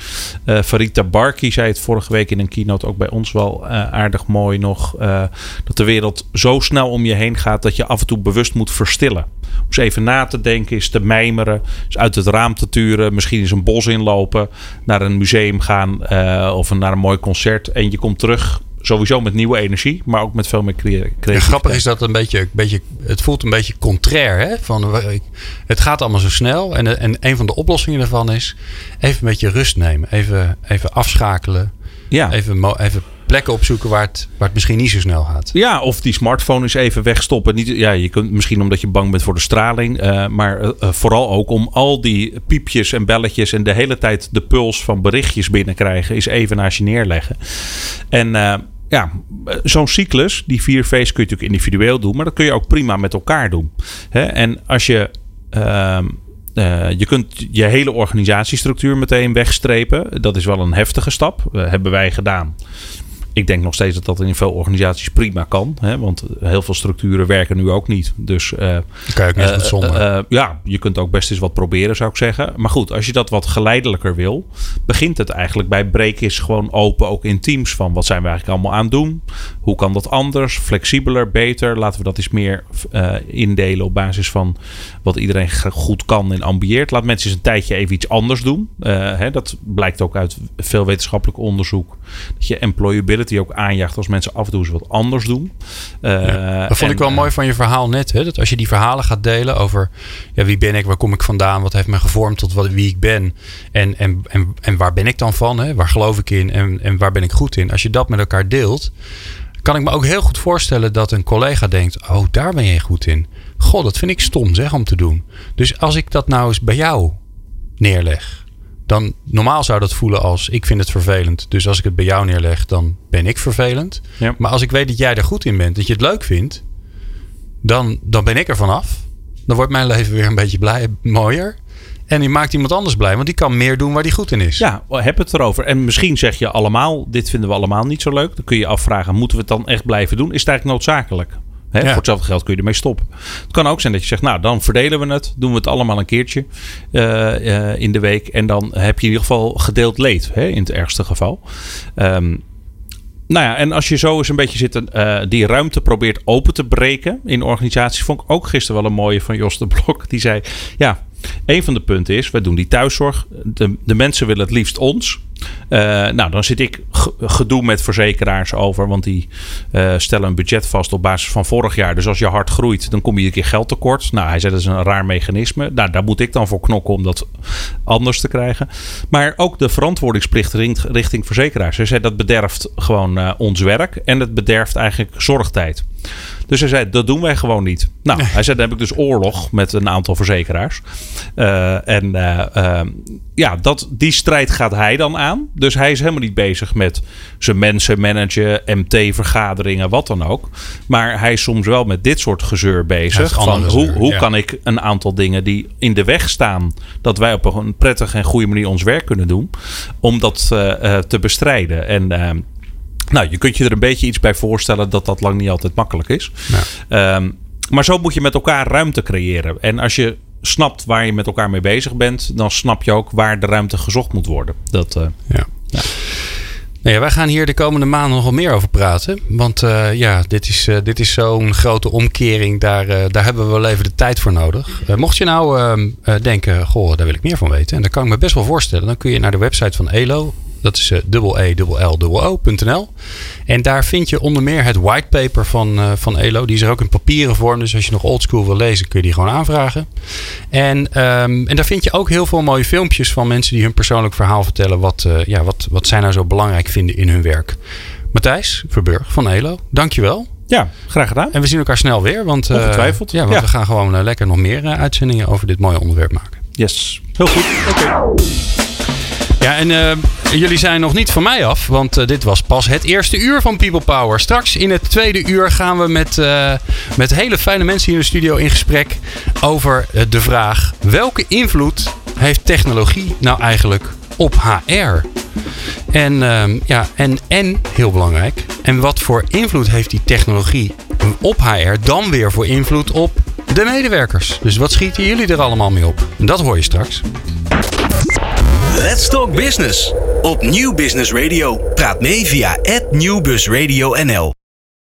Uh, Farita Barki zei het vorige week in een keynote ook bij ons wel uh, aardig mooi nog. Uh, dat de wereld zo snel om je heen gaat dat je af en toe bewust moet verstillen. Om eens even na te denken, is te mijmeren, is uit het raam te turen, misschien eens een bos inlopen, naar een museum gaan of naar een mooi concert. En je komt terug sowieso met nieuwe energie, maar ook met veel meer creativiteit. Ja, grappig is dat een beetje, een beetje, het voelt een beetje contrair. Hè? Van, het gaat allemaal zo snel. En, en een van de oplossingen daarvan is even een beetje rust nemen. Even, even afschakelen. Ja. Even, even plekken opzoeken waar het, waar het misschien niet zo snel gaat. Ja, of die smartphone eens even wegstoppen. Niet, ja, je kunt misschien omdat je bang bent voor de straling. eh, maar eh, eh, vooral ook om al die piepjes en belletjes en de hele tijd de puls van berichtjes binnenkrijgen. Is even naast je neerleggen. En eh, ja, eh, zo'n cyclus, die vier V's kun je natuurlijk individueel doen. Maar dat kun je ook prima met elkaar doen. Hè? En als je... ehm, eh, je kunt je hele organisatiestructuur meteen wegstrepen. Dat is wel een heftige stap. Eh, hebben wij gedaan. Ik denk nog steeds dat dat in veel organisaties prima kan. Hè? Want heel veel structuren werken nu ook niet. Dus kan je ook eh, zonder. eh, ja, je kunt ook best eens wat proberen, zou ik zeggen. Maar goed, als je dat wat geleidelijker wil, begint het eigenlijk bij break is gewoon open, ook in teams. Van wat zijn we eigenlijk allemaal aan het doen? Hoe kan dat anders? Flexibeler, beter? Laten we dat eens meer indelen op basis van wat iedereen goed kan en ambieert. Laat mensen eens een tijdje even iets anders doen. Hè, dat blijkt ook uit veel wetenschappelijk onderzoek. Dat je employability ook aanjaagt als mensen af en toe eens wat anders doen. Eh, Dat vond ik wel eh, mooi van je verhaal net. Hè? Dat als je die verhalen gaat delen over ja, wie ben ik, waar kom ik vandaan, wat heeft me gevormd tot wat, wie ik ben. En, en, en, en waar ben ik dan van? Hè? Waar geloof ik in en, en waar ben ik goed in? Als je dat met elkaar deelt, kan ik me ook heel goed voorstellen dat een collega denkt: Oh, daar ben je goed in. God, dat vind ik stom zeg om te doen. Dus als ik dat nou eens bij jou neerleg. Dan normaal zou dat voelen als ik vind het vervelend. Dus als ik het bij jou neerleg, dan ben ik vervelend. Ja. Maar als ik weet dat jij er goed in bent, dat je het leuk vindt, dan, dan ben ik er vanaf. Dan wordt mijn leven weer een beetje blij, mooier. En die maakt iemand anders blij, want die kan meer doen waar die goed in is. Ja, heb het erover. En misschien zeg je allemaal, dit vinden we allemaal niet zo leuk. Dan kun je je afvragen, moeten we het dan echt blijven doen? Is het eigenlijk noodzakelijk? Hè, Ja. Voor hetzelfde geld kun je ermee stoppen. Het kan ook zijn dat je zegt, nou dan verdelen we het. Doen we het allemaal een keertje eh, eh, in de week. En dan heb je in ieder geval gedeeld leed. Hè, in het ergste geval. Ehm, nou ja, en als je zo eens een beetje zit, eh, die ruimte probeert open te breken in organisaties, vond ik ook gisteren wel een mooie van Jos de Blok. Die zei: Ja, een van de punten is, we doen die thuiszorg. De, de mensen willen het liefst ons. Eh, nou, dan zit ik ge- gedoe met verzekeraars over, want die eh, stellen een budget vast op basis van vorig jaar. Dus als je hard groeit, dan kom je een keer geld tekort. Nou, hij zei dat is een raar mechanisme. Nou, daar moet ik dan voor knokken om dat anders te krijgen. Maar ook de verantwoordingsplicht richting verzekeraars. Hij zei dat bederft gewoon eh, ons werk en het bederft eigenlijk zorgtijd. Dus hij zei, dat doen wij gewoon niet. Nou, hij zei, dan heb ik dus oorlog met een aantal verzekeraars. En eh, eh, ja, dat, die strijd gaat hij dan aan. Dus hij is helemaal niet bezig met zijn mensen managen, MT-vergaderingen, wat dan ook. Maar hij is soms wel met dit soort gezeur bezig. Van hoe, hoe ja. kan ik een aantal dingen die in de weg staan, dat wij op een prettige en goede manier ons werk kunnen doen, om dat eh, eh, te bestrijden. En eh, nou, je kunt je er een beetje iets bij voorstellen dat dat lang niet altijd makkelijk is. Ehm, maar zo moet je met elkaar ruimte creëren. En als je snapt waar je met elkaar mee bezig bent, dan snap je ook waar de ruimte gezocht moet worden. Dat, eh, Ja. Nou ja, wij gaan hier de komende maanden nog wel meer over praten. Want eh, ja, dit is, eh, dit is zo'n grote omkering. Daar, daar hebben we wel even de tijd voor nodig. Mocht je nou ehm, eh, denken, goh, daar wil ik meer van weten. En dat kan ik me best wel voorstellen. Dan kun je naar de website van ELO. Dat is eh, e l o.nl. En daar vind je onder meer het whitepaper van, eh, van ELO. Die is er ook in papieren vorm. Dus als je nog oldschool wil lezen, kun je die gewoon aanvragen. En, ehm, en daar vind je ook heel veel mooie filmpjes van mensen die hun persoonlijk verhaal vertellen. Wat, eh, ja, wat, wat zij nou zo belangrijk vinden in hun werk. Matthijs Verburg van ELO, dankjewel. Ja, graag gedaan. En we zien elkaar snel weer. Want, Ongetwijfeld. ja, want Ja. we gaan gewoon lekker nog meer uitzendingen over dit mooie onderwerp maken. yes, heel goed. Ja, en eh, jullie zijn nog niet van mij af, want eh, dit was pas het eerste uur van People Power. Straks in het tweede uur gaan we met, eh, met hele fijne mensen hier in de studio in gesprek over de vraag: welke invloed heeft technologie nou eigenlijk op HR? En, ehm, ja, en, en heel belangrijk, en wat voor invloed heeft die technologie op HR dan weer voor invloed op de medewerkers? Dus wat schieten jullie er allemaal mee op? Dat hoor je straks. Let's Talk Business op Nieuw Business Radio. Praat mee via @nieuwbusradio_nl.